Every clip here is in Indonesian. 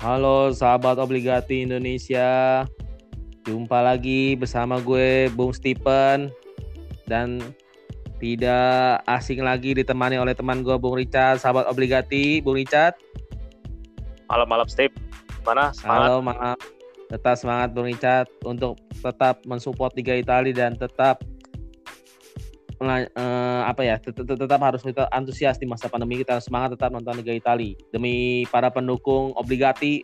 Halo sahabat obligati Indonesia. Jumpa lagi bersama gue Bung Stephen dan tidak asing lagi ditemani oleh teman gue Bung Richard, sahabat obligati, Bung Richard. Malam-malam Steve. Mana? Semangat. Halo, maaf. Tetap semangat Bung Richard untuk tetap mensupport Liga Italia dan tetap uh, apa ya tetap, tetap harus kita antusias di masa pandemi. Kita harus semangat tetap nonton Liga Italia. Demi para pendukung obligati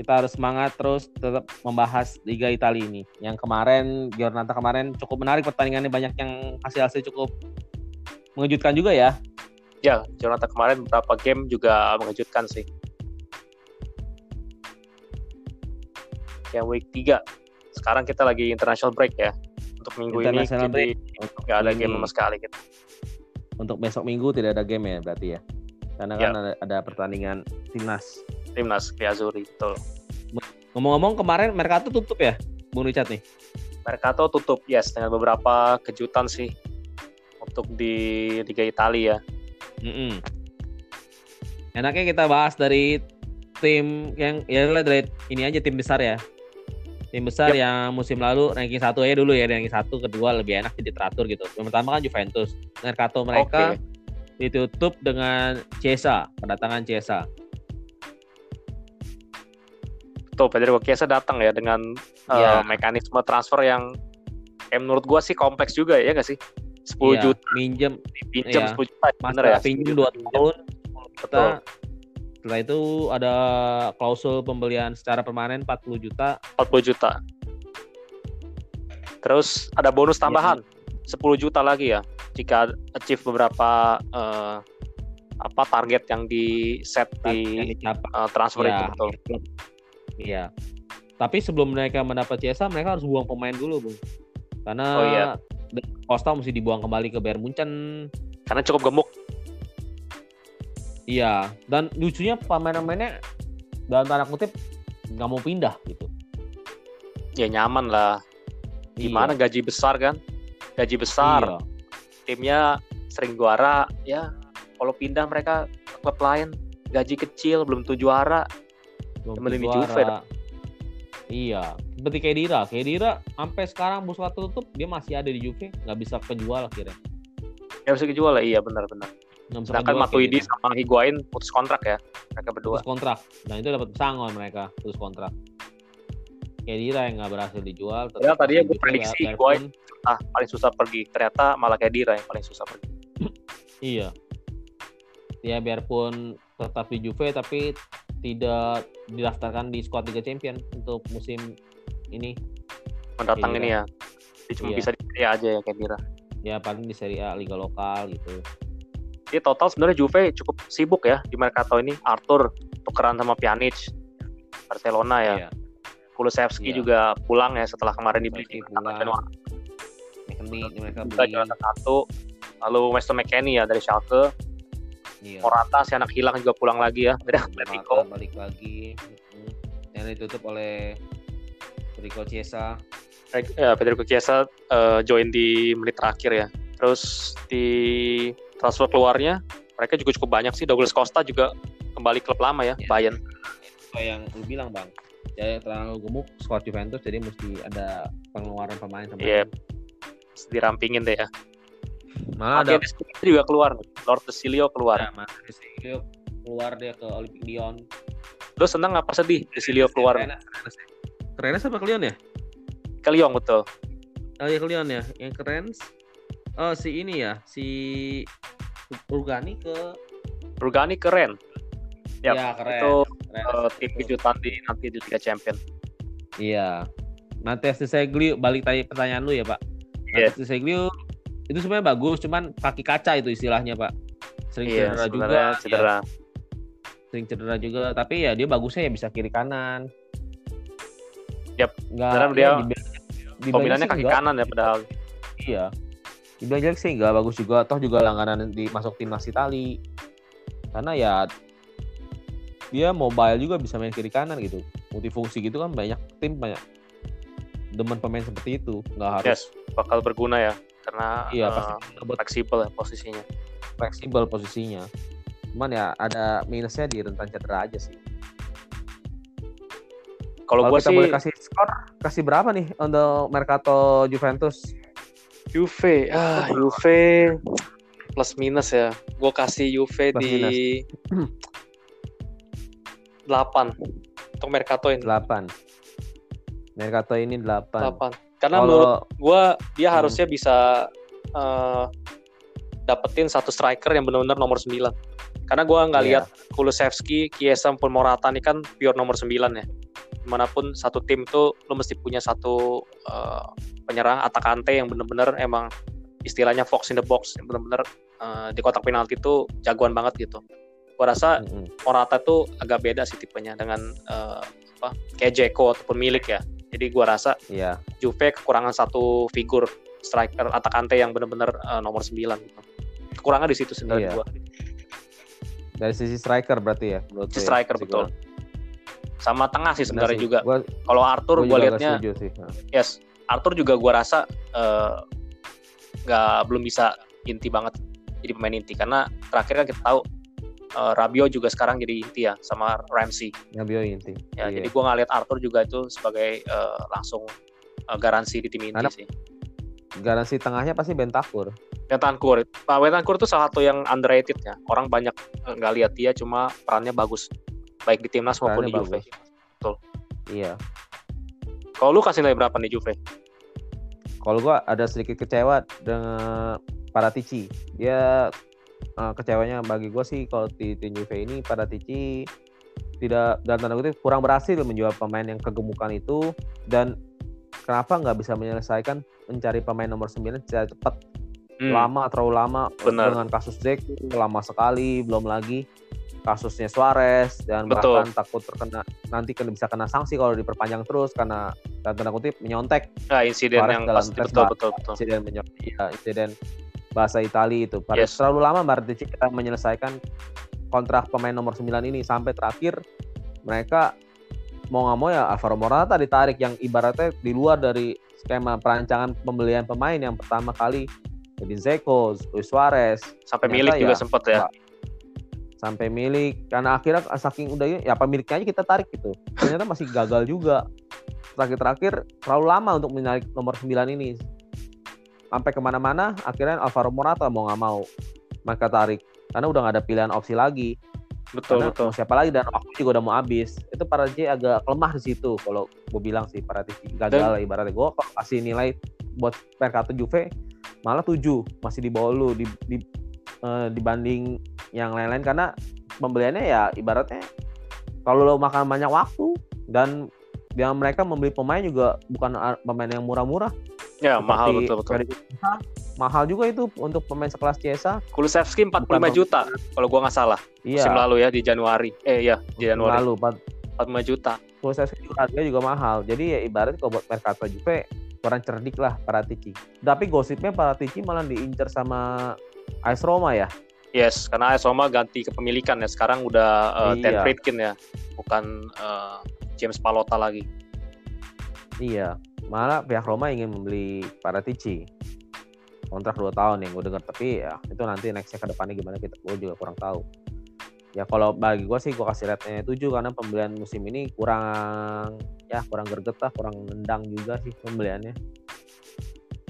kita harus semangat terus tetap membahas Liga Italia ini. Yang kemarin Giornata kemarin cukup menarik pertandingannya. Banyak yang hasil-hasil cukup mengejutkan juga ya. Ya Giornata kemarin beberapa game juga mengejutkan sih. Yang week 3 sekarang kita lagi international break ya untuk minggu ini untuk nggak ada game sama sekali gitu. Untuk besok minggu tidak ada game ya berarti ya? Karena ya. kan ada, ada pertandingan timnas. Timnas Piazuri betul. Ngomong-ngomong kemarin Mercato tutup ya, Bung Richard nih? Mercato tutup, yes, dengan beberapa kejutan sih untuk di Liga Italia. Mm -mm. Enaknya kita bahas dari tim yang ya dari ini aja tim besar ya tim besar yep. yang musim lalu ranking satu aja dulu ya ranking satu kedua lebih enak jadi teratur gitu. Yang pertama kan Juventus. Mercato mereka okay. ditutup dengan Cesa kedatangan Cesa. Tuh Pedro Chiesa datang ya dengan ya. uh, mekanisme transfer yang eh, menurut gua sih kompleks juga ya nggak sih? 10 ya, juta. minjem. Pinjam ya. 10 juta bener ya? pinjam 2 tahun kita setelah itu ada klausul pembelian secara permanen 40 juta. 40 juta. Terus ada bonus iya, tambahan ya. 10 juta lagi ya jika achieve beberapa uh, apa target yang di set di uh, transfer ya, itu betul. Iya. Tapi sebelum mereka mendapat jasa, mereka harus buang pemain dulu, Bung. Karena oh, iya. Costa mesti dibuang kembali ke Bayern Munchen. Karena cukup gemuk Iya, dan lucunya pemain-pemainnya dalam tanda kutip nggak mau pindah gitu. Ya nyaman lah. Gimana iya. gaji besar kan? Gaji besar. Iya. Timnya sering juara, ya kalau pindah mereka ke klub lain gaji kecil belum tuh juara. Belum tuh Juve. Iya, seperti Kedira. Kedira sampai sekarang Busquets tutup dia masih ada di Juve, nggak bisa kejual akhirnya. Nggak bisa kejual lah, iya benar-benar. Sedangkan Matuidi gitu. sama Higuain putus kontrak ya mereka berdua. Putus kontrak. Dan itu dapat pesangon mereka putus kontrak. Kedira yang nggak berhasil dijual. Ya tadi gue prediksi ya, Higuain ah paling susah pergi. Ternyata malah Kedira yang paling susah pergi. iya. Ya biarpun tetap di Juve tapi tidak didaftarkan di skuad Liga Champion untuk musim ini. Mendatang ini ya. Dia cuma iya. bisa di Serie A aja ya Kedira. Ya paling di Serie A liga lokal gitu. Jadi total sebenarnya Juve cukup sibuk ya di Mercato ini. Arthur tukeran sama Pjanic Barcelona ya. Iya. Kulusevski iya. juga pulang ya setelah kemarin dibeli di Januari. mereka beli. satu. Lalu Weston McKennie ya dari Schalke. Iya. Morata si anak hilang juga pulang lagi ya. Beda Atletico. Balik lagi. Yang ditutup oleh Federico Chiesa. Ya, Federico Chiesa uh, join di menit terakhir ya. Terus di transfer keluarnya mereka juga cukup banyak sih. Douglas Costa juga kembali klub lama ya, ya. Bayern. Itu yang lu bilang bang. Ya terlalu gemuk squad Juventus jadi mesti ada pengeluaran pemain sama yeah. dirampingin deh ya. Malah ada? Juga keluar. Lord Desilio keluar. Ya, Desilio keluar dia ke Olympic Lyon. Lu seneng apa sedih Desilio keluar? keren apa Lyon ya? Ke Lyon betul. Oh ya ke Lyon ya. Yang keren oh si ini ya si Rugani ke Rugani keren ya, ya keren itu keren. Uh, tim kejutan di nanti di Liga Champion iya nanti Seglio balik tanya pertanyaan lu ya pak yes. Seglio itu sebenarnya bagus cuman kaki kaca itu istilahnya pak sering iya, cedera juga ya. cedera ya. sering cedera juga tapi ya dia bagusnya ya bisa kiri kanan Yap, nggak dia di, dominannya kaki enggak. kanan ya padahal iya dibilang jelek sih nggak bagus juga. Toh juga langganan di masuk timnas Itali. Karena ya dia mobile juga bisa main kiri kanan gitu. Multifungsi gitu kan banyak tim banyak demen pemain seperti itu. Nggak harus yes, bakal berguna ya. Karena iya, uh, fleksibel ya posisinya. fleksibel posisinya. Cuman ya ada minusnya di rentan cedera aja sih. Kalau gue sih boleh kasih skor, kasih berapa nih untuk Mercato Juventus? Juve, ah Juve plus minus ya. Gue kasih Juve plus di minus. 8 untuk Mercato ini. 8. Mercato ini 8. 8. Karena Kalo... menurut gue dia hmm. harusnya bisa uh, dapetin satu striker yang benar-benar nomor 9. Karena gue nggak yeah. lihat Kulusevski, Kiesa, pun Morata ini kan pure nomor 9 ya. Di mana pun satu tim tuh lo mesti punya satu uh, penyerang atakante yang benar-benar emang istilahnya fox in the box yang benar-benar uh, di kotak penalti itu jagoan banget gitu. Gue rasa mm-hmm. Morata tuh agak beda sih tipenya dengan uh, apa kayak Jeko ataupun milik ya. Jadi gue rasa yeah. Juve kekurangan satu figur striker atakante yang benar-benar uh, nomor 9 gitu. Kekurangan di situ sebenarnya yeah. gue. Dari sisi striker berarti ya? Sisi ya, striker ya, betul. Sama tengah sih sebenarnya juga. Kalau Arthur gue liatnya, yes, Arthur juga gue rasa nggak uh, belum bisa inti banget jadi pemain inti karena terakhir kan kita tahu uh, Rabio juga sekarang jadi inti ya sama Ramsey. Rabio inti. Ya, iya. jadi gue ngeliat Arthur juga itu sebagai uh, langsung uh, garansi di tim inti Karena sih. Garansi tengahnya pasti Bentakur. Bentakur, Pak Bentakur itu salah satu yang underrated ya. Orang banyak nggak lihat dia, cuma perannya bagus, baik di timnas maupun di Juve. Betul. Iya. Kalau lu kasih nilai berapa nih Juve? Kalau gua ada sedikit kecewa dengan Paratici. Dia uh, kecewanya bagi gue sih kalau di tim Juve ini pada Tici tidak dan tanda kutip kurang berhasil menjual pemain yang kegemukan itu dan kenapa nggak bisa menyelesaikan mencari pemain nomor 9 secara cepat hmm. lama terlalu lama Benar. dengan kasus Zek lama sekali belum lagi kasusnya Suarez dan Betul. bahkan takut terkena nanti kena bisa kena sanksi kalau diperpanjang terus karena dan tanda kutip menyontek nah, insiden Suarez yang dalam pasti betul, betul, betul. insiden menyontek ya, insiden bahasa Italia itu. Pada yes. terlalu lama Martici kita menyelesaikan kontrak pemain nomor 9 ini sampai terakhir mereka mau nggak mau ya Alvaro Morata ditarik yang ibaratnya di luar dari skema perancangan pembelian pemain yang pertama kali jadi Zeko, Luis Suarez sampai milik ya, juga sempat ya sampai milik. Karena akhirnya saking udah ya pemiliknya aja kita tarik gitu. Ternyata masih gagal juga. Terakhir-terakhir terlalu lama untuk menarik nomor 9 ini. Sampai ke mana-mana akhirnya Alvaro Morata mau nggak mau mereka tarik. Karena udah nggak ada pilihan opsi lagi. Betul karena betul. mau siapa lagi dan waktu juga udah mau habis. Itu para J agak lemah di situ kalau gue bilang sih. Para TV gagal dan, ibaratnya. Gue kasih nilai buat Mercato Juve malah 7 masih di bawah lu di, di uh, dibanding yang lain-lain karena pembeliannya ya ibaratnya kalau lo makan banyak waktu dan yang mereka membeli pemain juga bukan pemain yang murah-murah Ya, mahal betul betul. Mahal juga itu untuk pemain sekelas Ciesa. Kulusevski 45 Bukan juta kalau gua nggak salah. Iya. Musim lalu ya di Januari. Eh iya, di Januari. Lalu 45 juta. Kulusevski harganya juga mahal. Jadi ya ibarat kalau buat Mercato Juve kurang cerdik lah para Paratici. Tapi gosipnya para Paratici malah diincar sama AS Roma ya. Yes, karena AS Roma ganti kepemilikan ya. Sekarang udah uh, iya. Ten Friedkin ya, bukan uh, James Palota lagi. Iya, malah pihak Roma ingin membeli Paratici kontrak 2 tahun yang gue dengar tapi ya itu nanti nextnya ke depannya gimana kita gue juga kurang tahu ya kalau bagi gue sih gue kasih rate 7 karena pembelian musim ini kurang ya kurang gerget lah kurang nendang juga sih pembeliannya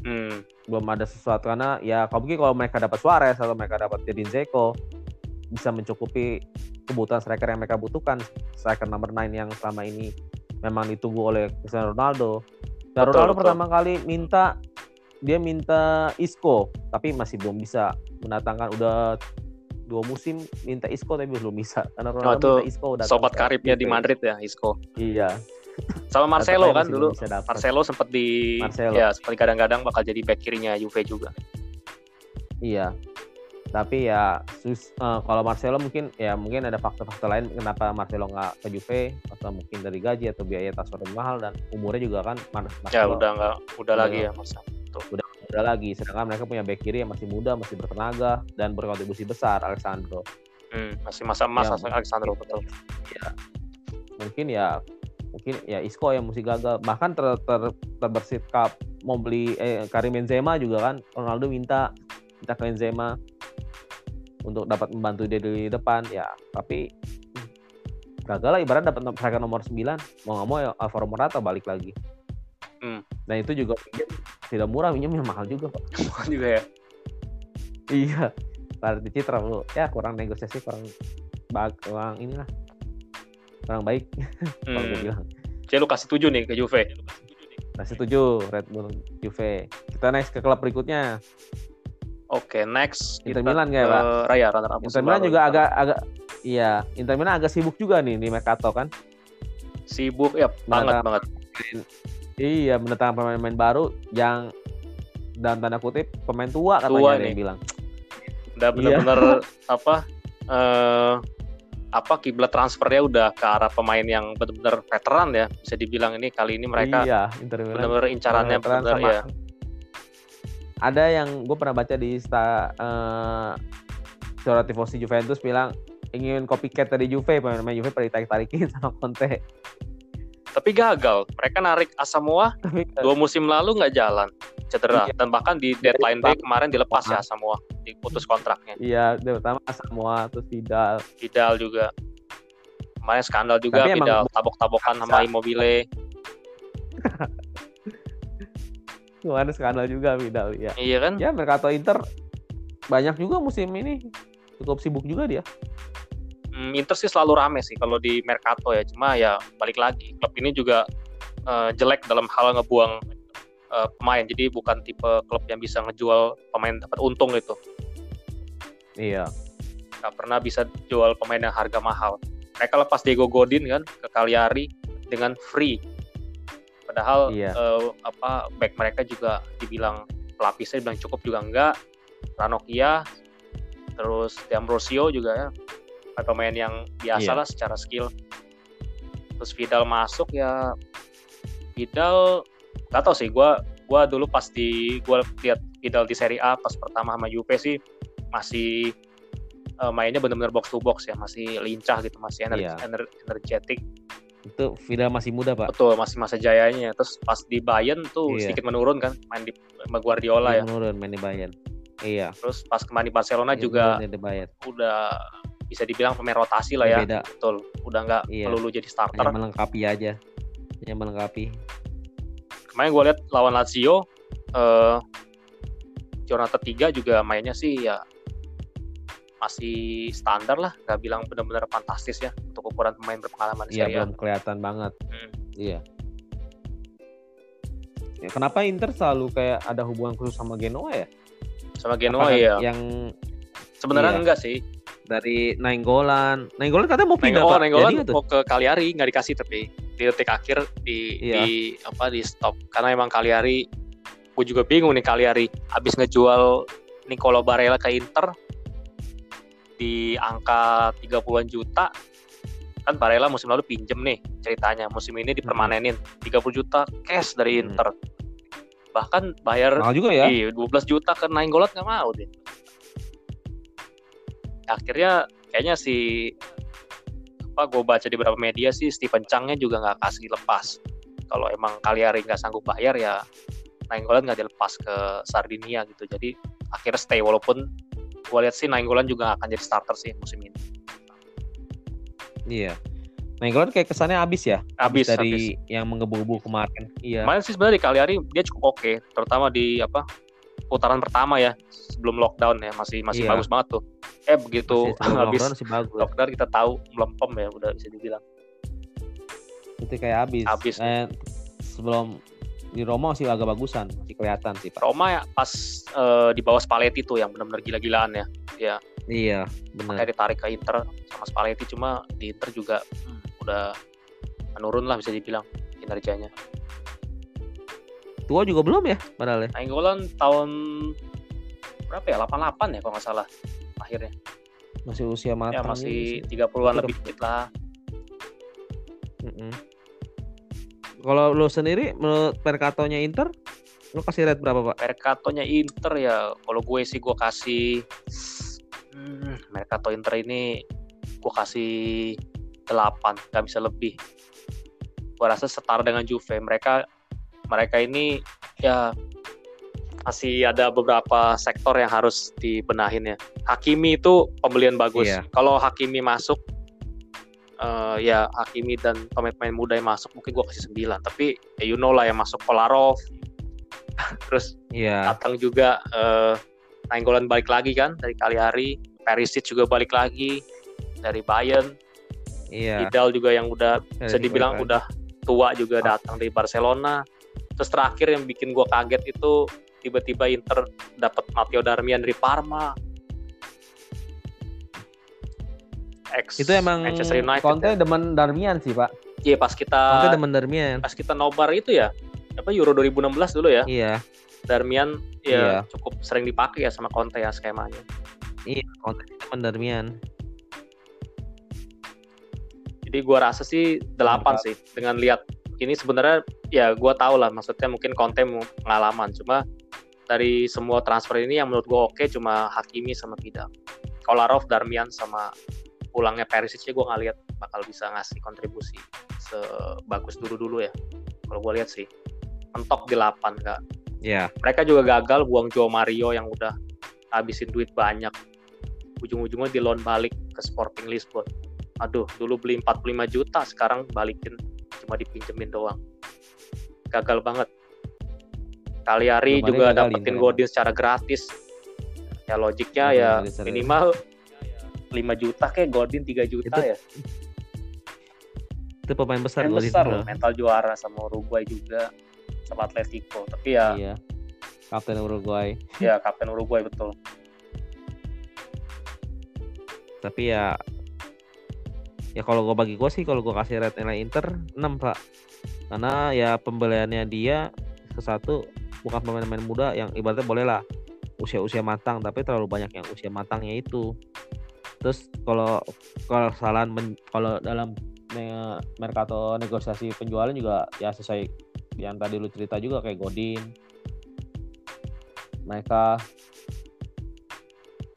hmm. Belum ada sesuatu. Karena ya kalau begini kalau mereka dapat Suarez atau mereka dapat Jedin Zeko bisa mencukupi kebutuhan striker yang mereka butuhkan. Striker nomor 9 yang selama ini memang ditunggu oleh Cristiano Ronaldo. Dan betul, Ronaldo betul. pertama kali minta dia minta Isco tapi masih belum bisa. Mendatangkan udah dua musim minta Isco tapi belum bisa. Karena Ronaldo oh, minta Isco udah sobat karibnya di Madrid ya Isco. Iya sama Marcelo kan dulu. Marcelo sempat di Marcelo. ya seperti kadang-kadang bakal jadi back kirinya Juve juga. Iya. Tapi ya sus, uh, kalau Marcelo mungkin ya mungkin ada faktor-faktor lain kenapa Marcelo nggak ke Juve atau mungkin dari gaji atau biaya transfer mahal dan umurnya juga kan Marcelo, ya udah nggak udah lagi ya Marcelo udah udah lagi. Sedangkan mereka punya back kiri yang masih muda masih bertenaga dan berkontribusi besar Alexandro. Hmm, masih masa emas ya, Alexandro betul. Ya. Mungkin ya mungkin ya Isco yang mesti gagal. Bahkan ter, ter, terbersikap mau beli eh, Karim Benzema juga kan Ronaldo minta minta ke Benzema untuk dapat membantu dia di depan ya. Tapi gagal lah ibarat dapat striker nomor 9 mau nggak mau ya Alvaro Morata balik lagi. Hmm. dan itu juga tidak murah minumnya mahal juga. Pak mahal juga ya? Iya. Di Citra lu ya kurang negosiasi kurang bag kurang inilah kurang baik hmm. kalau gue bilang jadi lu kasih tujuh nih ke Juve kasih tujuh Red Bull Juve kita next ke klub berikutnya Oke, okay, next Inter Milan kayak Pak. Raya runner up Inter Milan juga agak agak iya, Inter Milan agak sibuk juga nih di Mercato kan. Sibuk ya, banget banget. Iya, mendatangkan pemain-pemain baru yang dalam tanda kutip pemain tua katanya tua nih. bilang. Udah iya. benar-benar iya. apa uh, apa kiblat transfernya udah ke arah pemain yang benar-benar veteran ya bisa dibilang ini kali ini mereka iya, benar-benar incarannya benar ya ada yang gue pernah baca di sta, uh, suara tifosi Juventus bilang ingin copycat dari Juve pemain Juve pada ditarik tarikin sama Conte. Tapi gagal mereka narik Asamoah dua musim lalu nggak jalan cedera iya. dan bahkan di deadline day kemarin dilepas ya Asamoah diputus kontraknya iya pertama Asamoah terus Vidal Vidal juga kemarin skandal juga tapi Vidal tabok-tabokan sama Immobile Kemarin skandal juga Vidal ya. Iya kan? Ya Mercato Inter banyak juga musim ini cukup sibuk juga dia. Hmm, Inter sih selalu rame sih kalau di Mercato ya. Cuma ya balik lagi klub ini juga uh, jelek dalam hal ngebuang uh, pemain. Jadi bukan tipe klub yang bisa ngejual pemain dapat untung gitu. Iya. Gak pernah bisa jual pemain yang harga mahal. Mereka lepas Diego Godin kan ke Cagliari dengan free Padahal iya. uh, apa back mereka juga dibilang pelapisnya dibilang cukup juga enggak. Ranokia, terus D'Ambrosio juga ya pemain yang biasa iya. lah secara skill. Terus Vidal masuk ya Vidal gak tau sih gue gua dulu pas di gue lihat Vidal di Serie A pas pertama sama Juve sih masih uh, mainnya benar-benar box to box ya masih lincah gitu masih ener iya. ener energetik itu Vidal masih muda pak betul masih masa jayanya terus pas di Bayern tuh iya. sedikit menurun kan main di Guardiola iya, ya menurun main di Bayern iya terus pas kemarin di Barcelona iya, juga di Bayern. udah bisa dibilang pemain rotasi lah ya Beda. betul udah nggak iya. melulu jadi starter yang melengkapi aja yang melengkapi kemarin gue lihat lawan Lazio uh, Jonathan tiga juga mainnya sih ya masih standar lah. Nggak bilang benar-benar fantastis ya untuk ukuran pemain berpengalaman iya, belum kelihatan banget. Hmm. iya. Ya, kenapa Inter selalu kayak ada hubungan khusus sama Genoa ya? Sama Genoa ya yang sebenarnya iya. enggak sih. Dari Nainggolan. Nainggolan katanya mau pindah oh, Nainggolan mau ke Cagliari nggak dikasih tapi di detik akhir di iya. di apa di stop. Karena emang Cagliari gue juga bingung nih Cagliari. Habis ngejual Nicolo Barella ke Inter di angka 30-an juta kan Barella musim lalu pinjem nih ceritanya. Musim ini dipermanenin 30 juta cash dari hmm. Inter. Bahkan bayar Mahal juga ya? iya, 12 juta ke Nainggolan nggak mau deh. Akhirnya kayaknya si apa gue baca di beberapa media sih Stephen Changnya juga nggak kasih lepas kalau emang Cagliari nggak sanggup bayar ya Nainggolan nggak dilepas ke Sardinia gitu jadi akhirnya stay walaupun gue lihat sih Nainggolan juga akan jadi starter sih musim ini. Iya. Nainggolan kayak kesannya abis ya. Abis dari abis. yang menggebu-gebu kemarin. Iya. Kemarin sih sebenarnya di Cagliari dia cukup oke, okay, terutama di apa putaran pertama ya sebelum lockdown ya masih masih iya. bagus banget tuh. Eh begitu habis lockdown, kita tahu melempem ya udah bisa dibilang. Itu kayak abis. Abis. Eh, sebelum di Roma masih agak bagusan, masih kelihatan sih Pak. Roma ya pas uh, di bawah Spalletti tuh yang benar-benar gila-gilaan ya. Ya. Iya, benar. Kayak ditarik ke Inter sama Spalletti cuma di Inter juga hmm, udah menurun lah bisa dibilang kinerjanya. Tua juga belum ya padahal ya? Nainggolan tahun berapa ya? 88 ya kalau nggak salah akhirnya. Masih usia matang. Ya masih 30-an lebih dikit lah. Mm -mm. Kalau lo sendiri menurut Perkatonya Inter, lo kasih rate berapa pak? Perkatonya Inter ya, kalau gue sih gue kasih hmm, Mercato Inter ini gue kasih 8, nggak bisa lebih. Gue rasa setara dengan Juve. Mereka mereka ini ya masih ada beberapa sektor yang harus dibenahin ya. Hakimi itu pembelian bagus. Iya. Kalau Hakimi masuk uh, ya Hakimi dan pemain-pemain muda yang masuk mungkin gue kasih 9 tapi ya you know lah yang masuk Kolarov terus yeah. datang juga uh, Nainggolan balik lagi kan dari Kaliari Perisic juga balik lagi dari Bayern Iya. Vidal juga yang udah bisa dibilang udah tua juga ah. datang dari Barcelona. Terus terakhir yang bikin gue kaget itu tiba-tiba Inter dapat Matteo Darmian dari Parma. Ex itu emang Manchester United. Conte ya. demen Darmian sih pak. Iya pas kita. Conte demen Darmian. Pas kita nobar itu ya. Apa Euro 2016 dulu ya. Iya. Darmian ya iya. cukup sering dipakai ya sama Conte ya skemanya. Iya, Conte demen Darmian. Jadi gue rasa sih delapan sih dengan lihat ini sebenarnya ya gue tau lah maksudnya mungkin konten pengalaman cuma dari semua transfer ini yang menurut gue oke cuma Hakimi sama Vidal. Kolarov, Darmian sama pulangnya Perisic gue nggak lihat bakal bisa ngasih kontribusi sebagus dulu dulu ya. Kalau gue lihat sih mentok di 8 kak. Iya. Yeah. Mereka juga gagal buang Joe Mario yang udah habisin duit banyak. Ujung-ujungnya di loan balik ke Sporting Lisbon aduh dulu beli 45 juta sekarang balikin cuma dipinjemin doang gagal banget Kaliari juga dapetin Godin secara gratis. Ya logiknya ya minimal 5 juta kayak Godin 3 juta itu, ya. itu pemain besar pemain besar loh mental juara sama Uruguay juga sama Atletico. Tapi ya iya. kapten Uruguay. Ya kapten Uruguay betul. Tapi ya ya kalau gue bagi gue sih kalau gue kasih rate nilai Inter 6 pak. Karena ya pembeliannya dia ke satu bukan pemain-pemain muda yang ibaratnya boleh lah usia-usia matang tapi terlalu banyak yang usia matangnya itu terus kalau kalau kesalahan kalau dalam mercato negosiasi penjualan juga ya sesuai yang tadi lu cerita juga kayak Godin mereka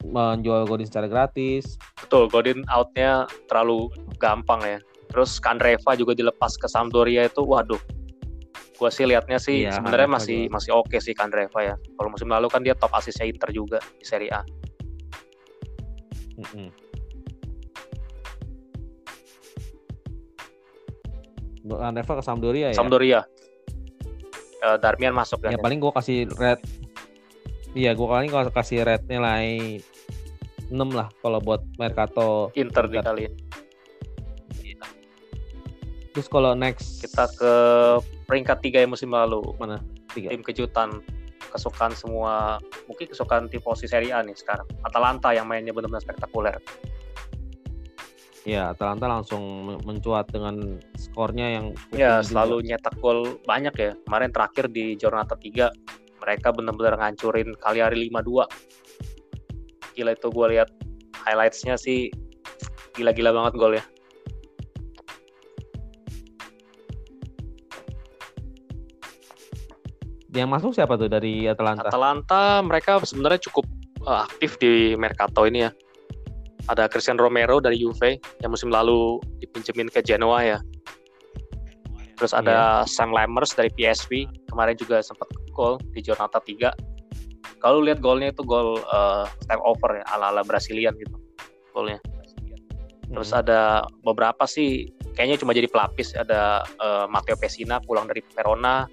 menjual Godin secara gratis betul Godin outnya terlalu gampang ya. Terus Kandreva juga dilepas ke Sampdoria itu, waduh. Gua sih liatnya sih iya, sebenarnya masih juga. masih oke okay sih Kandreva ya. Kalau musim lalu kan dia top asisnya Inter juga di Serie A. Mm -hmm. Kandreva ke Sampdoria ya? Sampdoria. Uh, Darmian masuk. Ya, ya paling gua kasih red Iya, gue paling kalau kasih red nilai 6 lah kalau buat Mercato Inter dikali. Terus kalau next kita ke peringkat tiga yang musim lalu. Mana? Tiga. Tim kejutan kesukaan semua mungkin kesukaan tim posisi Serie A nih sekarang. Atalanta yang mainnya benar-benar spektakuler. Ya, Atalanta langsung mencuat dengan skornya yang Ya, selalu juga. nyetak gol banyak ya. Kemarin terakhir di Jornada 3 mereka benar-benar ngancurin Cagliari 5-2. Gila itu gue lihat highlightsnya sih gila-gila banget gol Yang masuk siapa tuh dari Atalanta? Atalanta mereka sebenarnya cukup uh, aktif di Mercato ini ya. Ada Christian Romero dari Juve yang musim lalu dipinjemin ke Genoa ya. Terus ada yeah. Sam Lammers dari PSV kemarin juga sempat gol di Jornata 3. Kalau lihat golnya itu gol uh, step over ya ala-ala Brasilian gitu golnya. Terus hmm. ada beberapa sih kayaknya cuma jadi pelapis ada uh, Matteo Pessina pulang dari Verona,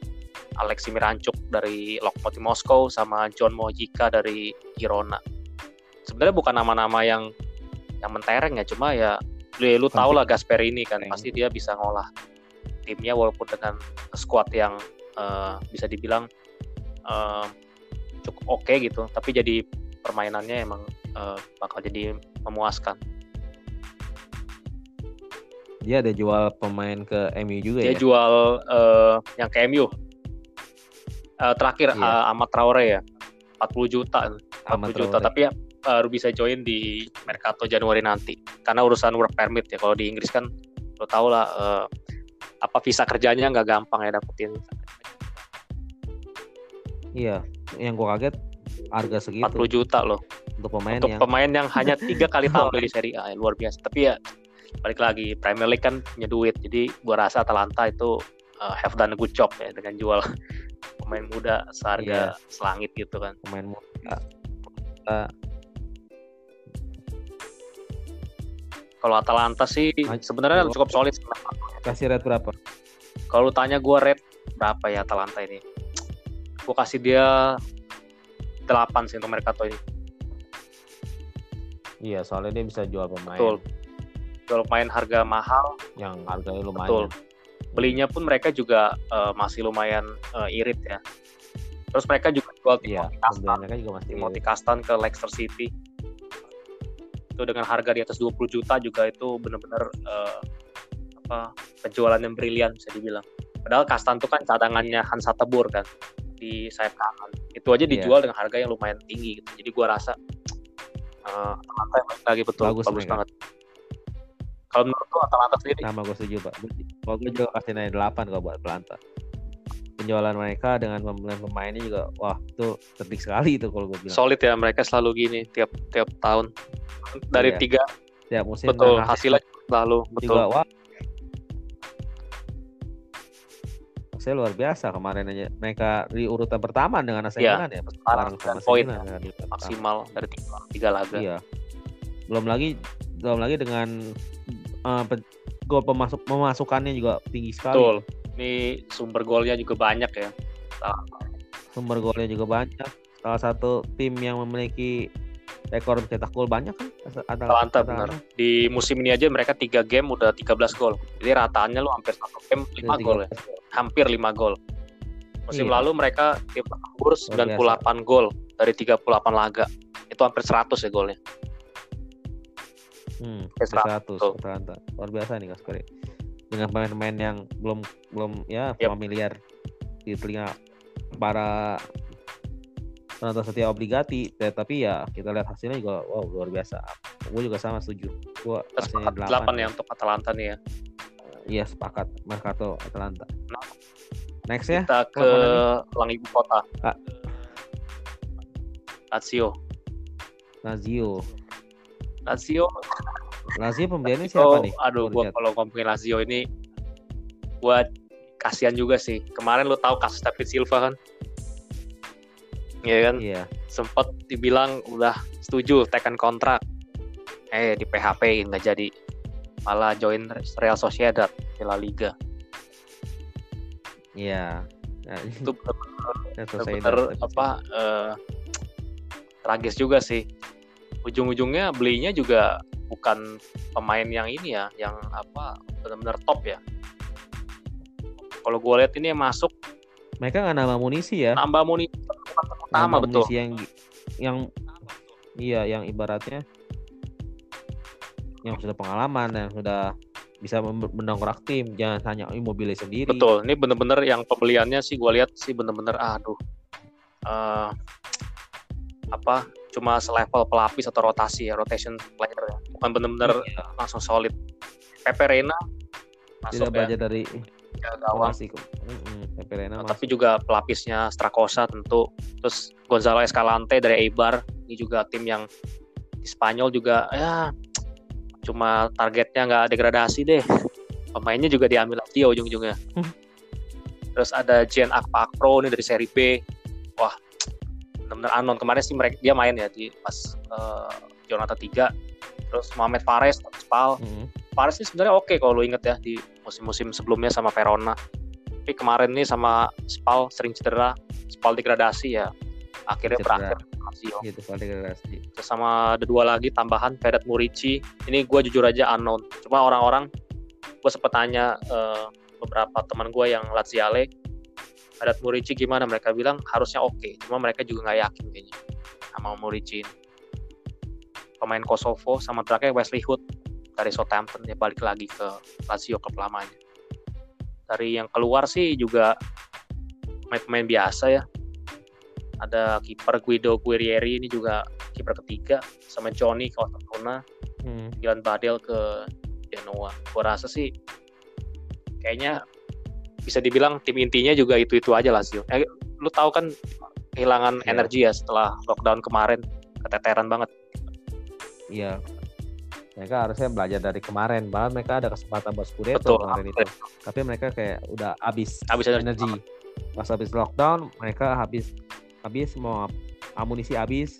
Alexi Mirancuk dari Lokomotiv Moskow sama John Mojika dari Girona. Sebenarnya bukan nama-nama yang yang mentereng ya, cuma ya lu, ya, lu tau lah ini kan pasti dia bisa ngolah timnya walaupun dengan squad yang uh, bisa dibilang uh, cukup oke okay gitu, tapi jadi permainannya emang uh, bakal jadi memuaskan. Dia ada jual pemain ke MU juga dia ya? Dia jual uh, yang ke MU uh, terakhir yeah. Iya. uh, Ahmad Traore ya. 40 juta. 40 Ahmad juta. Traore. tapi ya baru bisa join di Mercato Januari nanti. Karena urusan work permit ya. Kalau di Inggris kan lo tau lah uh, apa visa kerjanya nggak gampang ya dapetin iya. Yang gua kaget harga segitu. 40 juta loh. Untuk pemain untuk yang... pemain yang hanya tiga kali tampil di Serie A ya, luar biasa. Tapi ya balik lagi Premier League kan punya duit. Jadi gua rasa Atalanta itu uh, have done a good job ya dengan jual pemain muda seharga yeah. selangit gitu kan pemain muda uh, Kalau Atalanta sih sebenarnya cukup solid. Kasih rate berapa? Kalau tanya gue rate berapa ya Atalanta ini? Gue kasih dia 8 sih untuk Mercato ini. Iya, soalnya dia bisa jual pemain. Betul. Jual pemain harga mahal. Yang harganya lumayan. Betul. Belinya pun mereka juga uh, masih lumayan uh, irit ya. Terus mereka juga jual iya, Timothy Castan. Mereka juga masih Timothy Castan ke Leicester City. Itu dengan harga di atas 20 juta juga itu benar-benar uh, apa penjualan yang brilian bisa dibilang. Padahal Castan itu kan cadangannya Hansa Tebur kan di sayap kanan. Itu aja iya. dijual yeah. dengan harga yang lumayan tinggi gitu. Jadi gua rasa uh, lagi betul bagus, bagus banget. Kalau menurut lu Atalanta sendiri? Sama gue setuju pak. Kalau gue juga kasih naik 8 kalau buat Atalanta. Penjualan mereka dengan pembelian pemainnya juga, wah itu terdik sekali itu kalau gue bilang. Solid ya mereka selalu gini tiap tiap tahun dari iya. tiga. Tiap musim. Betul hasilnya selalu betul. Juga, wah, saya luar biasa kemarin aja mereka di urutan pertama dengan AC ya, Milan ya sama poin maksimal dari tiga, tiga laga iya belum lagi belum lagi dengan uh, gol pemasuk pemasukannya juga tinggi sekali betul ini sumber golnya juga banyak ya sumber golnya juga banyak salah satu tim yang memiliki rekor mencetak gol banyak kan Atalanta benar di musim ini aja mereka tiga game udah 13 gol jadi rataannya lu hampir satu game lima gol ya hampir 5 gol. Musim iya. lalu mereka tim Tembur 98 biasa. gol dari 38 laga. Itu hampir 100 ya golnya. Hmm, 100, 100. Luar biasa nih Kaskari. Dengan pemain-pemain yang belum belum ya yep. familiar di telinga para penonton setia obligati ya, tapi ya kita lihat hasilnya juga wow luar biasa gue juga sama setuju gue hasilnya 8, 8 ya untuk Atalanta nih ya Iya sepakat Mercato Atalanta. Nah, Next ya. Kita ke Lang Ibu Kota. Ah. Lazio. Lazio. Lazio. Lazio pembeliannya siapa oh, nih? Aduh, gua kalau ngomongin Lazio ini buat kasihan juga sih. Kemarin lo tahu kasus David Silva kan? Iya kan? Iya. Sempat dibilang udah setuju tekan kontrak. Eh di PHP nggak jadi malah join Real Sociedad di La Liga. Iya. Nah, itu benar-benar apa uh, tragis juga sih. Ujung-ujungnya belinya juga bukan pemain yang ini ya, yang apa benar-benar top ya. Kalau gue lihat ini yang masuk, mereka nggak nambah munisi ya? Nambah munisi utama betul. Munisi yang yang iya yang ibaratnya yang sudah pengalaman yang sudah bisa mendongkrak tim jangan hanya Immobile sendiri betul ini bener-bener yang pembeliannya sih gue lihat sih bener-bener aduh uh, apa cuma selevel pelapis atau rotasi ya rotation player ya bukan bener-bener iya. langsung solid. Pepe Reina masuk tidak ya. dari ya, gawang Pepe Reina nah, tapi juga pelapisnya Strakosa tentu. Terus Gonzalo Escalante dari Eibar. Ini juga tim yang di Spanyol juga ya cuma targetnya nggak degradasi deh. Pemainnya juga diambil lagi ya ujung-ujungnya. Hmm. terus ada Jen Akpa Pro nih dari seri B. Wah benar-benar anon. Kemarin sih mereka dia main ya di pas uh, Jonathan 3 terus Mohamed Fares Spal hmm. Fares ini sebenarnya oke okay kalau lo inget ya di musim-musim sebelumnya sama Verona tapi kemarin nih sama Spal sering cedera Spal degradasi ya akhirnya cedera. berakhir Lazio. Gitu degradasi. Terus sama ada dua lagi tambahan Vedat Murici. Ini gue jujur aja unknown. Cuma orang-orang gue sempat tanya uh, beberapa teman gue yang Laziale Vedat Murici gimana? Mereka bilang harusnya oke. Okay. Cuma mereka juga nggak yakin kayaknya sama Murici ini. Pemain Kosovo sama terakhir Wesley Hood dari Southampton dia balik lagi ke Lazio klub lamanya. Dari yang keluar sih juga pemain-pemain biasa ya ada kiper Guido Guerrieri ini juga kiper ketiga sama Johnny ke Osasuna hmm. Dylan Badel ke Genoa gue rasa sih kayaknya bisa dibilang tim intinya juga itu itu aja lah sih eh, lu tahu kan kehilangan yeah. energi ya setelah lockdown kemarin keteteran banget iya. Mereka harusnya belajar dari kemarin. Bahkan mereka ada kesempatan buat Scudetto kemarin itu. Tapi mereka kayak udah habis, habis energi. pas habis lockdown mereka habis habis mau amunisi habis.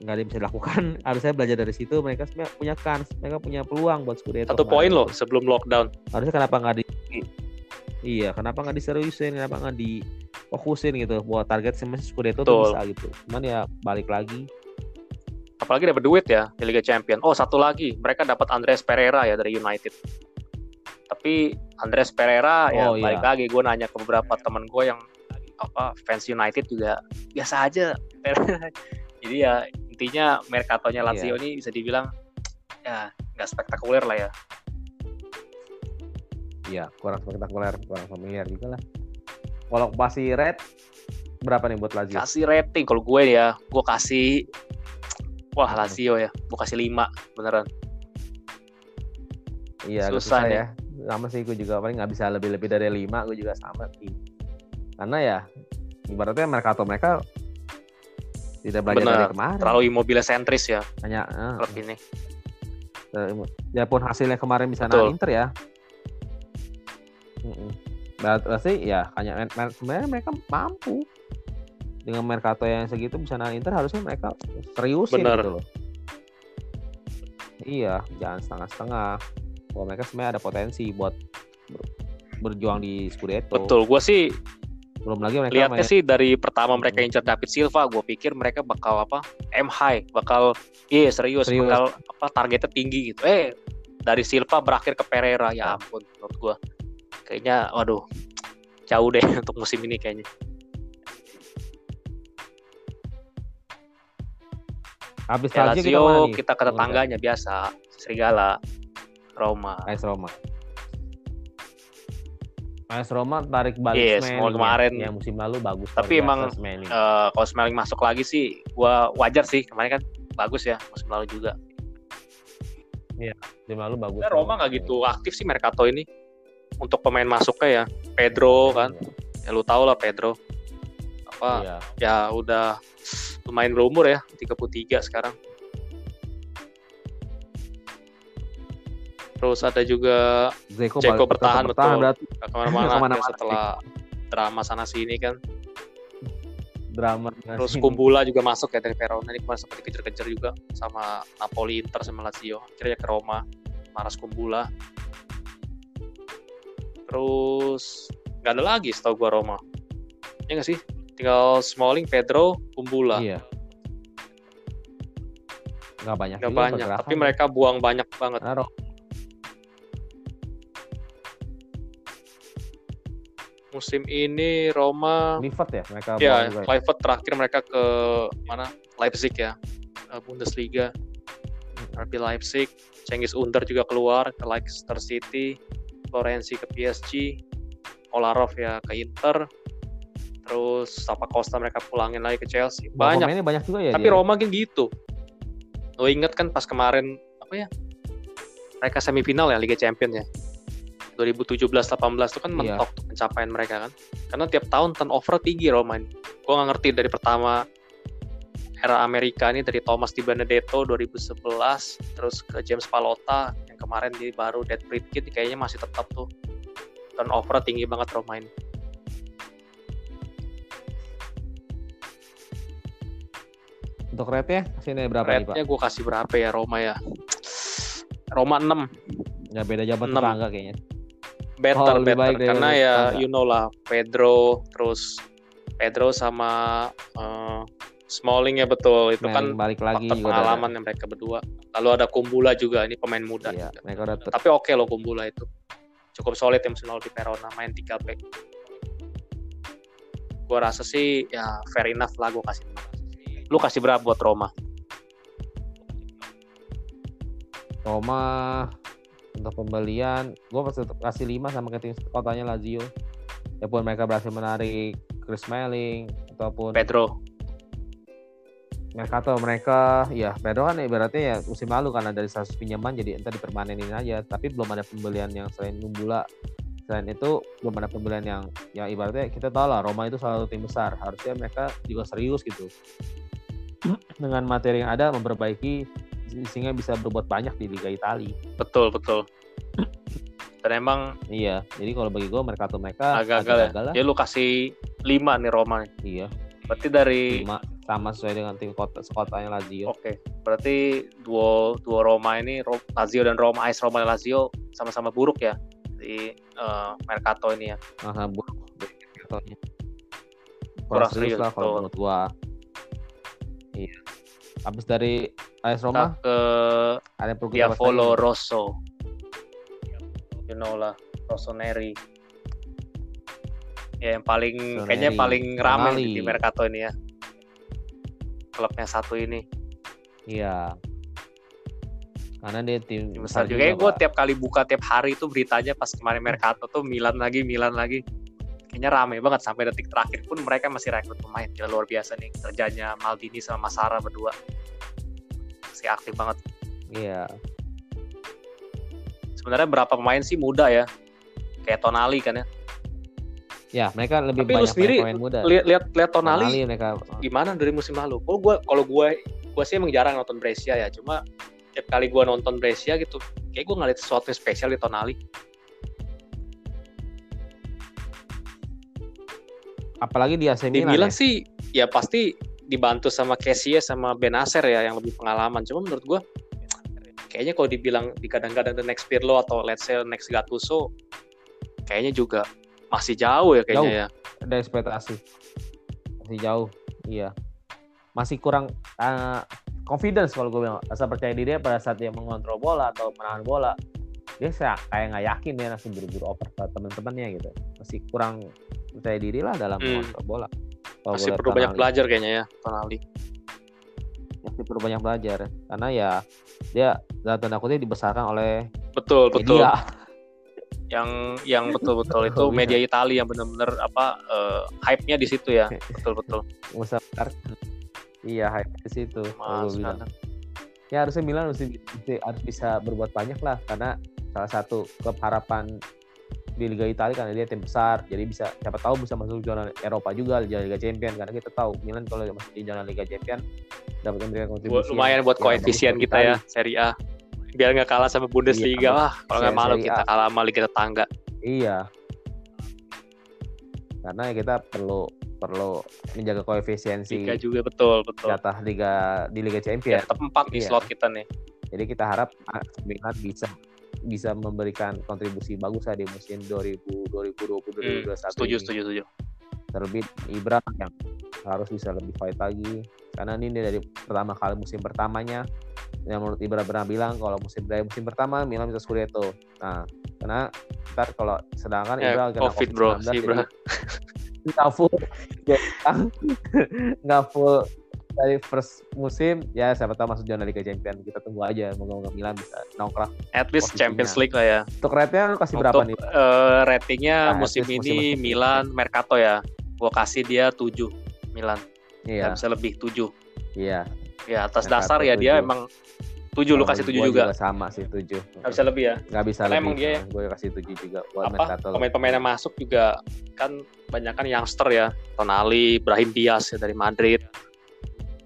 Nggak ada yang bisa dilakukan. Harusnya belajar dari situ. Mereka sebenarnya punya kans. Mereka punya peluang buat Scudetto satu poin loh sebelum lockdown. Harusnya kenapa nggak di iya. kenapa nggak diseriusin? Kenapa nggak difokusin gitu buat target sama Scudetto tuh bisa gitu. Cuman ya balik lagi apalagi dapat duit ya di Liga Champion oh satu lagi. Mereka dapat Andres Pereira ya dari United. Tapi Andres Pereira ya oh, ya balik lagi gue nanya ke beberapa teman gue yang apa fans United juga biasa aja. Jadi ya intinya Mercatonya Lazio yeah. ini bisa dibilang ya nggak spektakuler lah ya. Iya kurang spektakuler kurang familiar juga lah. Kalau kasih red berapa nih buat Lazio? Kasih rating kalau gue ya gue kasih wah Lazio ya gue kasih 5 beneran iya susah, susah ya sama sih gue juga paling nggak bisa lebih lebih dari 5 gue juga sama sih karena ya ibaratnya Mercato mereka tidak belajar Bener. dari kemarin. Terlalu immobile sentris ya. Hanya uh, klub ini. Ya pun hasilnya kemarin bisa naik Inter ya. Berarti ya hanya sebenarnya mereka mampu dengan Mercato yang segitu bisa naik Inter harusnya mereka seriusin Bener. gitu loh. Iya, jangan setengah-setengah. Kalau mereka sebenarnya ada potensi buat berjuang di Scudetto. Betul, gue sih belum lagi mereka lihatnya main... sih dari pertama mereka incer David Silva gue pikir mereka bakal apa M high bakal iya yeah, serius, serius bakal apa targetnya tinggi gitu eh dari Silva berakhir ke Pereira ya ampun menurut gue kayaknya waduh jauh deh untuk musim ini kayaknya Habis ya, Lazio kita, kita ke tetangganya biasa. Serigala Roma. AS Roma. AS Roma tarik balik yes, Smelling kemarin. Ya, musim lalu bagus tapi emang uh, kalau Smelling masuk lagi sih gua wajar sih. Kemarin kan bagus ya musim lalu juga. Iya, musim lalu bagus. Ya, Roma nggak gitu aktif sih Mercato ini. Untuk pemain masuknya ya. Pedro kan, ya, ya lu tau lah Pedro. Apa iya. ya udah lumayan berumur ya, 33 sekarang. Terus ada juga Zeko, Zeko bertahan, bertahan betul. Ke mana-mana Ke mana ya, setelah drama sana sini kan. Drama. Terus Kumbula juga masuk ya dari Verona ini kemarin sempat dikejar-kejar juga sama Napoli, Inter sama Lazio. Akhirnya ke Roma, Maras Kumbula. Terus nggak ada lagi setahu gua Roma. Ya nggak sih? Tinggal Smalling, Pedro, Kumbula. Iya. Nggak banyak. Nggak banyak. Tapi mereka buang banyak banget. Nah, musim ini Roma Livat ya mereka ya Livat ya? terakhir mereka ke mana Leipzig ya eh, Bundesliga RB Leipzig Cengiz Under juga keluar ke Leicester City Florenzi ke PSG Olarov ya ke Inter terus Sapa Costa mereka pulangin lagi ke Chelsea banyak ini banyak juga ya tapi dia. Roma kan gitu lo inget kan pas kemarin apa ya mereka semifinal ya Liga Champions ya 2017-18 itu kan iya. mentok iya. pencapaian mereka kan. Karena tiap tahun turnover tinggi Roma ini. Gue gak ngerti dari pertama era Amerika ini dari Thomas Di Benedetto 2011 terus ke James Palota yang kemarin di baru Dead Kid kayaknya masih tetap tuh turnover tinggi banget Roma ini. Untuk rate-nya sini berapa rate-nya gue kasih berapa ya Roma ya? Roma 6. Ya beda jabat tetangga kayaknya. Better oh, better. karena ya you know lah Pedro terus Pedro sama uh, Smalling ya betul. Itu kan balik lagi faktor pengalaman yang mereka berdua. Lalu ada Kumbula juga ini pemain muda. Iya, juga. tapi oke okay loh Kumbula itu. Cukup solid yang lalu di Verona main 3 back. Gue rasa sih ya fair enough lah gue kasih lu kasih berapa buat Roma? Roma untuk pembelian gue pasti kasih 5 sama ke tim kotanya Lazio. Ya pun mereka berhasil menarik Chris Smalling ataupun Pedro. Mercato mereka. Ya Pedro kan ibaratnya ya musim lalu karena dari status pinjaman jadi entah dipermanenin aja. Tapi belum ada pembelian yang selain Numbula selain itu belum ada pembelian yang ya ibaratnya kita tahu lah Roma itu salah satu tim besar. Harusnya mereka juga serius gitu dengan materi yang ada memperbaiki sehingga bisa berbuat banyak di Liga Italia. Betul betul. Dan emang iya, jadi kalau bagi gue Mercato mereka agak gagal ya. Ya lu kasih 5 nih Roma nih. Iya. Berarti dari 5. sama sesuai dengan tim kota sekotanya Lazio. Oke, okay. berarti duo duo Roma ini Lazio dan Roma, AS Roma dan Lazio sama-sama buruk ya di uh, Mercato ini ya. Aha, buruk Mercatonya. Kurang serius lah kalau menurut gua. Iya. Habis dari AS Roma Kita ke ada Diavolo Rosso. You know lah, Rossoneri. Ya yang paling Rossoneri. kayaknya paling ramai di Mercato ini ya klubnya satu ini. Iya. Karena dia tim, tim besar juga. juga gue tiap kali buka tiap hari itu beritanya pas kemarin Mercato tuh Milan lagi, Milan lagi. Kayaknya rame banget sampai detik terakhir pun mereka masih rekrut pemain. Gila luar biasa nih kerjanya Maldini sama Masara berdua. Masih aktif banget. Iya. Sebenarnya berapa pemain sih muda ya? Kayak Tonali kan ya Ya, mereka lebih Tapi banyak lu sendiri pemain muda. Lihat lihat lihat Tonali, Tonali mereka gimana dari musim lalu? Oh, gua kalau gua gua sih emang jarang nonton Brescia ya, cuma tiap kali gua nonton Brescia gitu, kayak gua ngeliat sesuatu yang spesial di Tonali. Apalagi di AC Milan. Di Milan ya? sih ya pasti dibantu sama Kessie sama Benacer ya yang lebih pengalaman. Cuma menurut gua kayaknya kalau dibilang di kadang-kadang the next Pirlo atau let's say next Gattuso kayaknya juga masih jauh ya kayaknya jauh. ya. Ada ekspektasi. Masih jauh. Iya. Masih kurang uh, confidence kalau gue bilang. Rasa percaya diri pada saat dia mengontrol bola atau menahan bola. Dia kayak nggak yakin dia langsung buru-buru oper ke teman-temannya gitu. Masih kurang percaya diri lah dalam hmm. bola. Kalo Masih perlu banyak belajar kayaknya ya, Tonali. Masih perlu banyak belajar. Karena ya dia dalam tanda kutip dibesarkan oleh betul media. betul yang yang betul-betul itu media Italia yang benar-benar apa uh, hype-nya di situ ya betul-betul Musafar iya hype di situ ya harusnya Milan harus, harus bisa berbuat banyak lah karena salah satu klub harapan di Liga Italia karena dia tim besar. Jadi bisa siapa tahu bisa masuk zona Eropa juga di Liga Champion karena kita tahu Milan kalau masuk di zona Liga Champion dapat memberikan kontribusi. Lumayan buat koefisien kita ya Serie A. Biar nggak kalah sama Bundesliga iya, lah kalau nggak malu kita kalah sama liga tetangga. Iya. Karena kita perlu perlu menjaga koefisiensi liga juga betul betul. jatah liga di liga champion ya, tetap empat di iya. slot kita nih. Jadi kita harap Milan bisa bisa memberikan kontribusi bagus lah di musim 2000 2020 2021 hmm, setuju ini. setuju setuju. Terlebih Ibra yang harus bisa lebih fight lagi. Karena ini dari pertama kali musim pertamanya yang menurut Ibra pernah bilang kalau musim dari musim pertama Milan bisa Scudetto. Nah karena ntar kalau sedangkan yeah, Ibra kena COVID, COVID bro si Ibra. nggak full nggak full dari first musim ya siapa tahu masuk zona Liga Champions. Kita tunggu aja moga-moga Milan bisa nongkrong. At least Champions League lah ya. Untuk rate-nya lu kasih Untuk, berapa nih? uh, ratingnya nah, musim ini musim Milan Mercato ya. Gua kasih dia 7 Milan. Iya. bisa lebih 7 iya. Ya atas Mercato dasar ya 7. dia emang tujuh lu kasih tujuh juga. juga sama sih tujuh. Nggak bisa lebih ya? Nggak bisa Karena lebih. emang dia gue kasih tujuh juga buat apa pemain-pemain yang masuk juga kan banyak kan youngster ya. Tonali Brahim Diaz ya dari Madrid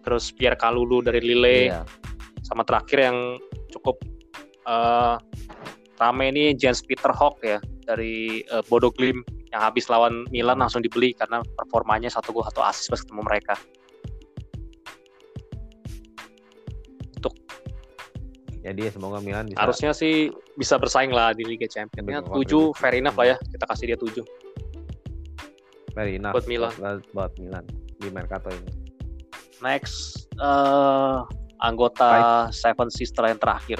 terus Pierre Kalulu dari Lille. Iya. sama terakhir yang cukup uh, rame ini Jens Peter Hock ya dari uh, Bodo Glim yang habis lawan Milan langsung dibeli karena performanya satu gol satu asis pas ketemu mereka. Jadi semoga Milan bisa harusnya sih bisa bersaing lah di Liga Champions. Ya, 7 fair enough lah ya. Kita kasih dia 7 fair enough buat Milan. Buat, buat Milan di Mercato ini next uh, anggota Five. Seven Sister yang terakhir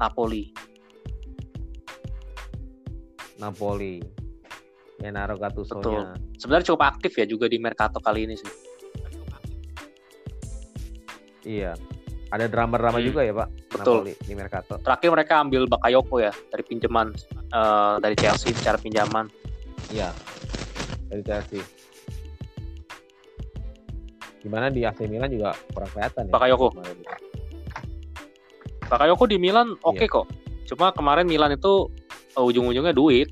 Napoli Napoli Gennaro Gattuso Betul. Sebenarnya cukup aktif ya juga di Mercato kali ini sih. Iya. Ada drama-drama hmm. juga ya Pak. Betul. Napoli di Mercato. Terakhir mereka ambil Bakayoko ya dari pinjaman uh, dari Chelsea secara pinjaman. Iya. Dari Chelsea. Gimana di AC Milan juga kurang kelihatan ya. Bakayoko. Bakayoko di Milan oke okay iya. kok. Cuma kemarin Milan itu uh, ujung-ujungnya duit.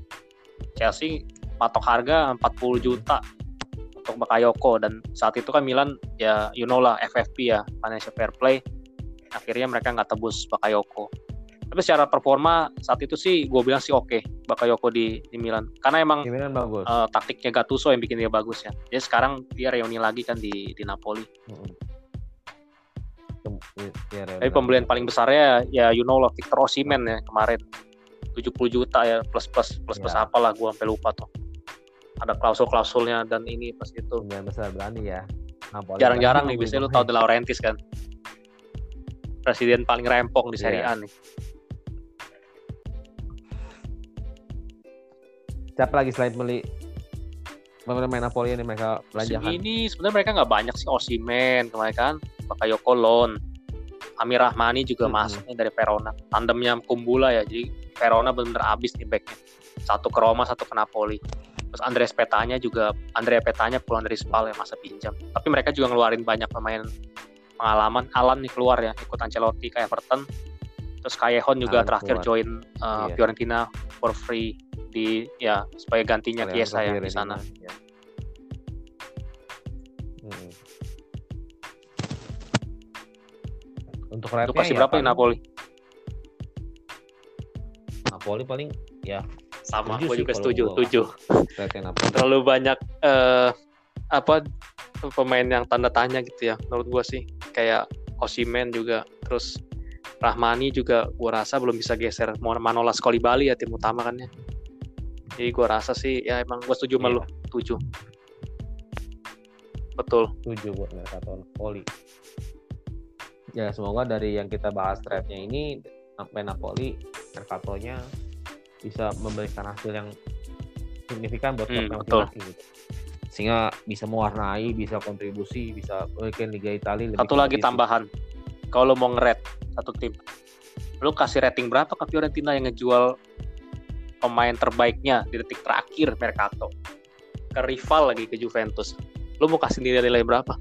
Chelsea patok harga 40 juta untuk Bakayoko dan saat itu kan Milan ya you know lah FFP ya financial fair play akhirnya mereka nggak tebus Bakayoko tapi secara performa saat itu sih gue bilang sih oke okay, Bakayoko di di Milan. Karena emang di Milan bagus. Uh, taktiknya Gattuso yang bikin dia bagus ya. Jadi sekarang dia reuni lagi kan di di Napoli. Hmm. ya, tapi pembelian paling besarnya ya you know lah Victor Osimhen ya kemarin. 70 juta ya plus plus plus plus ya. apalah gue sampai lupa tuh. Ada klausul klausulnya dan ini pas itu. Pembelian besar berani ya. Jarang-jarang nih biasanya lu tahu De Laurentiis kan. Presiden paling rempong di Serie yeah. A nih siapa lagi selain beli? Pemain Napoli ini mereka belanjakan? ini sebenarnya mereka nggak banyak sih Osimen kemarin kan Bakayoko Lon Amir Rahmani juga hmm. masuk dari Verona. Tandemnya Kumbula ya jadi Verona benar-benar abis nih backnya. Satu ke Roma satu ke Napoli. Terus Andres Petanya juga Andrea Petanya pulang dari Spal ya masa pinjam. Tapi mereka juga ngeluarin banyak pemain pengalaman. Alan nih keluar ya ikut Ancelotti ke Everton. Terus Kayehon juga Alan terakhir keluar. join uh, iya. Fiorentina for free di ya supaya gantinya Kiesa ya di sana. Ya. Hmm. Untuk Untuk kasih ya berapa nih Napoli? Napoli paling ya sama gue juga setuju tujuh terlalu banyak uh, apa pemain yang tanda tanya gitu ya menurut gue sih kayak Osimen juga terus Rahmani juga gue rasa belum bisa geser Manolas Bali ya tim utama kan ya jadi gue rasa sih ya emang gue setuju sama yeah. lu. Tujuh. Betul. Tujuh buat Mercato Napoli ya semoga dari yang kita bahas trade-nya ini sampai Napoli Mercatonya bisa memberikan hasil yang signifikan buat hmm, betul. gitu. sehingga bisa mewarnai bisa kontribusi bisa bikin Liga Italia lebih satu lagi tambahan. Kalau mau ngeret satu tim lu kasih rating berapa ke Fiorentina yang ngejual pemain terbaiknya di detik terakhir Mercato. Ke rival lagi ke Juventus. Lu mau kasih nilai-nilai berapa?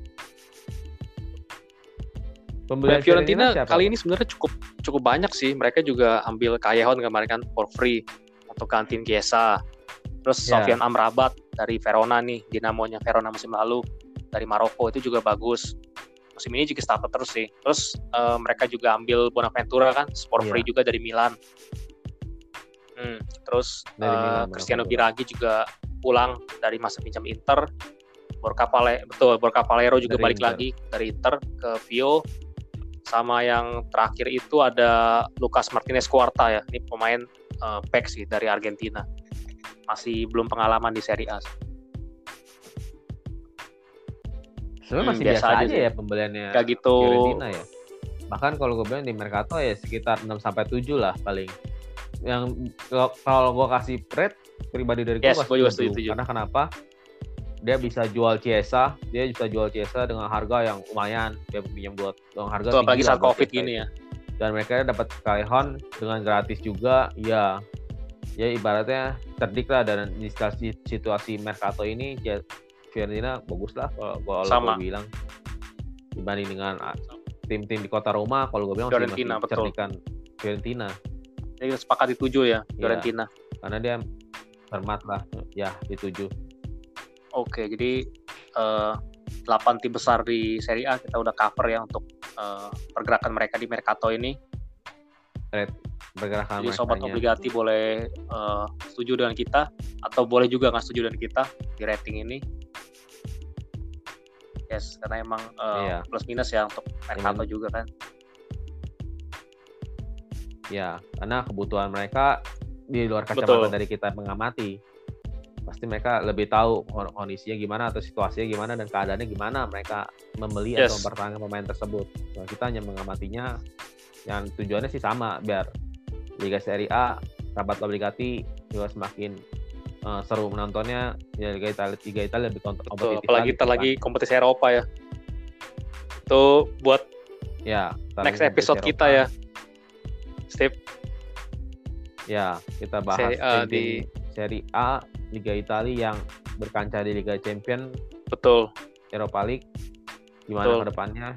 Pembelian Fiorentina kali ini sebenarnya cukup cukup banyak sih. Mereka juga ambil Kayehon kemarin kan for free. Untuk kantin Kiesa terus yeah. Sofian Amrabat dari Verona nih dinamonya Verona musim lalu. Dari Maroko itu juga bagus. Musim ini juga starter terus sih. Terus uh, mereka juga ambil Bonaventura kan sport yeah. free juga dari Milan Hmm, terus dari uh, Cristiano Biragi juga pulang dari masa pinjam Inter. Borca Pale, betul Borca Palero juga dari balik Inter. lagi dari Inter ke Vio. Sama yang terakhir itu ada Lucas Martinez Cuarta ya. Ini pemain uh, back sih dari Argentina. Masih belum pengalaman di Serie A. Sebenarnya hmm, masih biasa, biasa aja, ya pembeliannya Kayak gitu. Argentina ya. Bahkan kalau gue bilang di Mercato ya sekitar 6 sampai 7 lah paling yang kalau gue kasih rate pribadi dari gue yes, gue juga setuju. Karena kenapa? Dia bisa jual Ciesa, dia bisa jual Ciesa dengan harga yang lumayan. Dia pinjam buat dengan harga Tuh, apalagi saat Covid gini ya. Dan mereka dapat Kaihon dengan gratis juga, ya. Ya ibaratnya cerdik lah dan di situasi Mercato ini ya Fiorentina bagus lah kalau gue bilang dibanding dengan ah, tim-tim di kota Roma kalau gue bilang Fiorentina, masih cerdikan Fiorentina jadi kita sepakat di tujuh ya, iya, Fiorentina. Ya, karena dia hormat lah, ya di tujuh. Oke, jadi uh, eh, 8 tim besar di Serie A kita udah cover ya untuk uh, pergerakan mereka di Mercato ini. pergerakan Jadi sobat obligati boleh uh, setuju dengan kita atau boleh juga nggak setuju dengan kita di rating ini. Yes, karena emang uh, iya. plus minus ya untuk Mercato juga kan ya karena kebutuhan mereka di luar kacamata Betul. dari kita mengamati pasti mereka lebih tahu kondisinya gimana atau situasinya gimana dan keadaannya gimana mereka membeli yes. atau mempertahankan pemain tersebut nah, kita hanya mengamatinya yang tujuannya sih sama biar Liga Serie A rapat obligati juga semakin uh, seru menontonnya ya Liga Italia Liga Italia lebih kompetitif apalagi kita lagi kompetisi Eropa ya itu buat ya next episode kita ya. Ya, kita bahas Seri, uh, di Serie A Liga Italia yang berkancah di Liga Champion. Betul. Eropa League. Gimana ke depannya?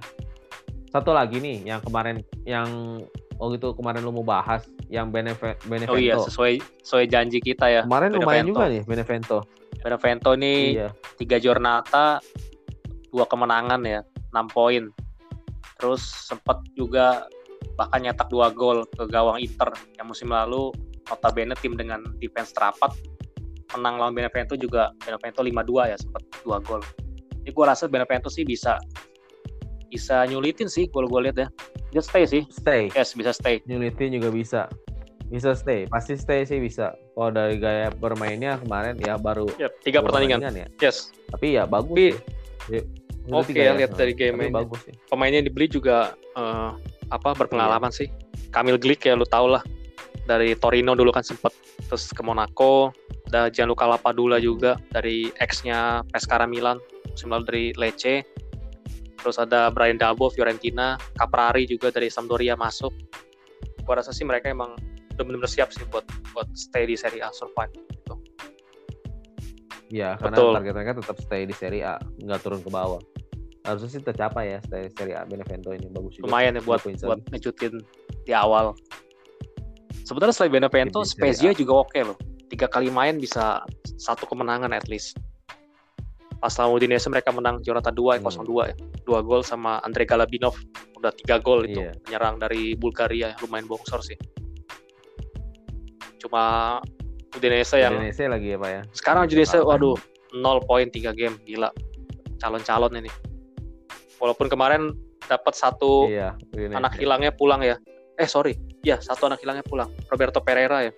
Satu lagi nih yang kemarin yang oh gitu kemarin lu mau bahas yang Beneve Benevento. Oh iya, sesuai sesuai janji kita ya. Kemarin Benevento. lumayan juga nih Benevento. Benevento nih iya. tiga Jornata, dua kemenangan ya, 6 poin. Terus sempat juga bahkan nyetak dua gol ke gawang Inter yang musim lalu notabene tim dengan defense terapat menang lawan Benevento juga Benevento 5-2 ya sempat dua gol. Jadi gue rasa Benevento sih bisa bisa nyulitin sih gol gue lihat ya. Bisa stay sih. Stay. Yes, bisa stay. Nyulitin juga bisa. Bisa stay. Pasti stay sih bisa. Kalau dari gaya bermainnya kemarin ya baru ya, tiga pertandingan. ya. Yes. Tapi ya bagus. Tapi, ya. Oke okay, ya, lihat dari game ini. Bagus sih. Pemainnya dibeli juga uh, apa berpengalaman iya. sih. Kamil Glick ya lu tau lah dari Torino dulu kan sempet terus ke Monaco ada Gianluca Lapadula juga dari ex-nya Pescara Milan musim lalu dari Lecce terus ada Brian Dabo Fiorentina Caprari juga dari Sampdoria masuk gua rasa sih mereka emang udah benar-benar siap sih buat buat stay di Serie A survive gitu. Iya, karena Betul. target mereka tetap stay di Serie A, nggak turun ke bawah harusnya sih tercapai ya dari Serie A Benevento ini bagus juga. Lumayan ya buat buat ngejutin di awal. Sebenarnya selain Benevento, Spezia juga oke okay loh. Tiga kali main bisa satu kemenangan at least. Pas lawan Udinese mereka menang Jorata 2 hmm. 0-2 ya. Dua gol sama Andre Galabinov. Udah tiga gol itu. Yeah. Penyerang dari Bulgaria lumayan bongsor sih. Cuma Udinese yang Udinese lagi ya Pak ya. Sekarang Udinese waduh 0 poin 3 game gila. Calon-calon ini walaupun kemarin dapat satu iya, anak hilangnya pulang ya. Eh sorry. Ya satu anak hilangnya pulang. Roberto Pereira ya.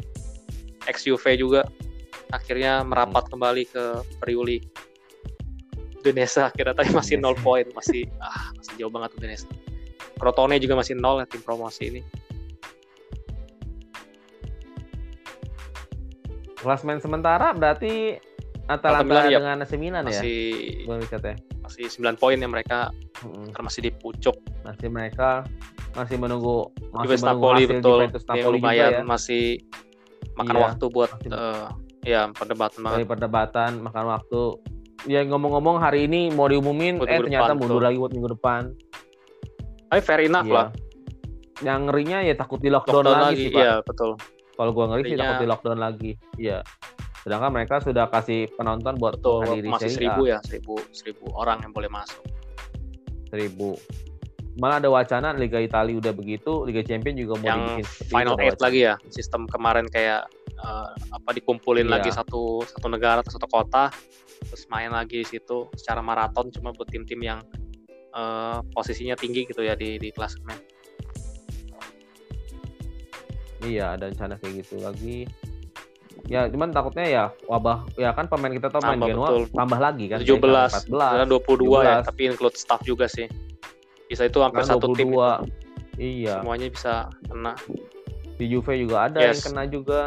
Ex Juve juga. Akhirnya merapat hmm. kembali ke Priuli Indonesia akhirnya tadi masih nol poin. Masih ah masih jauh banget Indonesia Crotone juga masih nol ya tim promosi ini. Klasmen sementara berarti Atalanta ya, dengan AC Milan ya? Masih, ya masih 9 poin yang mereka. Hmm. masih di pucuk. Masih mereka masih menunggu masih Juventus menunggu Napoli betul. Juventus Napoli lumayan ya. masih makan iya, waktu buat masih, uh, ya perdebatan banget. perdebatan makan waktu. Ya ngomong-ngomong hari ini mau diumumin buat eh ternyata depan, mundur lagi buat minggu depan. Tapi fair enough iya. lah. Yang ngerinya ya takut di lockdown, lockdown lagi, lagi sih pak. iya betul. Kalau gua ngeri sih takut di lockdown lagi iya Sedangkan mereka sudah kasih penonton buat Betul, masih seribu ya, seribu, seribu orang yang boleh masuk. Seribu. Malah ada wacana Liga Italia udah begitu, Liga Champion juga mau yang dibikin final eight lagi ya. Sistem kemarin kayak uh, apa dikumpulin iya. lagi satu satu negara atau satu kota, terus main lagi situ secara maraton cuma buat tim-tim yang uh, posisinya tinggi gitu ya di di klasemen. Iya, ada rencana kayak gitu lagi ya cuman takutnya ya wabah ya kan pemain kita tuh main Genoa betul. tambah lagi kan 17 14 22 17. ya tapi include staff juga sih bisa itu hampir kan satu 22. tim itu. iya semuanya bisa kena di Juve juga ada yes. yang kena juga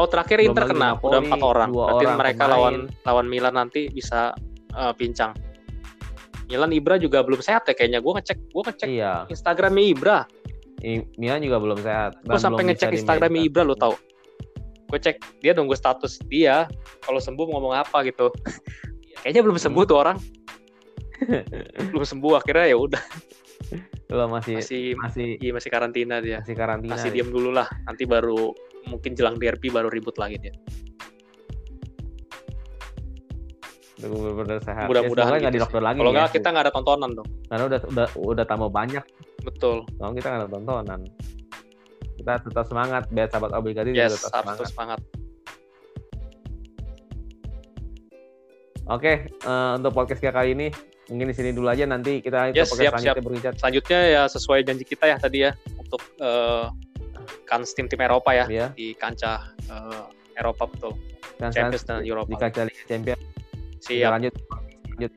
oh terakhir Belum Inter kena Napoli, udah empat orang berarti orang mereka pemain. lawan lawan Milan nanti bisa uh, pincang Milan Ibra juga belum sehat ya kayaknya gue ngecek gue ngecek iya. Instagramnya Ibra I, Milan juga belum sehat gue sampai ngecek Instagramnya Ibra lo tau gue cek dia nunggu status dia kalau sembuh ngomong apa gitu kayaknya belum sembuh tuh orang belum sembuh akhirnya ya udah Lo masih masih masih iya masih karantina dia masih karantina masih ya. diam dulu lah nanti baru mungkin jelang derby baru ribut lagi dia benar-benar sehat. Mudah-mudahan ya, nggak gitu di lockdown lagi. Kalau nggak ya. kita nggak ada tontonan dong. Karena udah udah udah tambah banyak. Betul. Kalau kita nggak ada tontonan kita tetap semangat biar sahabat obligasi yes, tetap semangat. semangat. Oke, uh, untuk podcast kita kali ini mungkin di sini dulu aja nanti kita yes, siap, siap. berbicara. Selanjutnya ya sesuai janji kita ya tadi ya untuk uh, kan tim tim Eropa ya yeah. di kancah uh, Eropa betul. Dan Champions dan Eropa. Di kancah Liga Champions. Siap. lanjut. lanjut.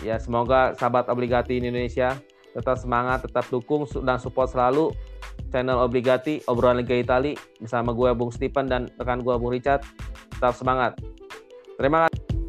Ya semoga sahabat obligasi Indonesia tetap semangat, tetap dukung dan support selalu channel Obligati, obrolan Liga Itali bersama gue Bung Stephen dan rekan gue Bung Richard. Tetap semangat. Terima kasih.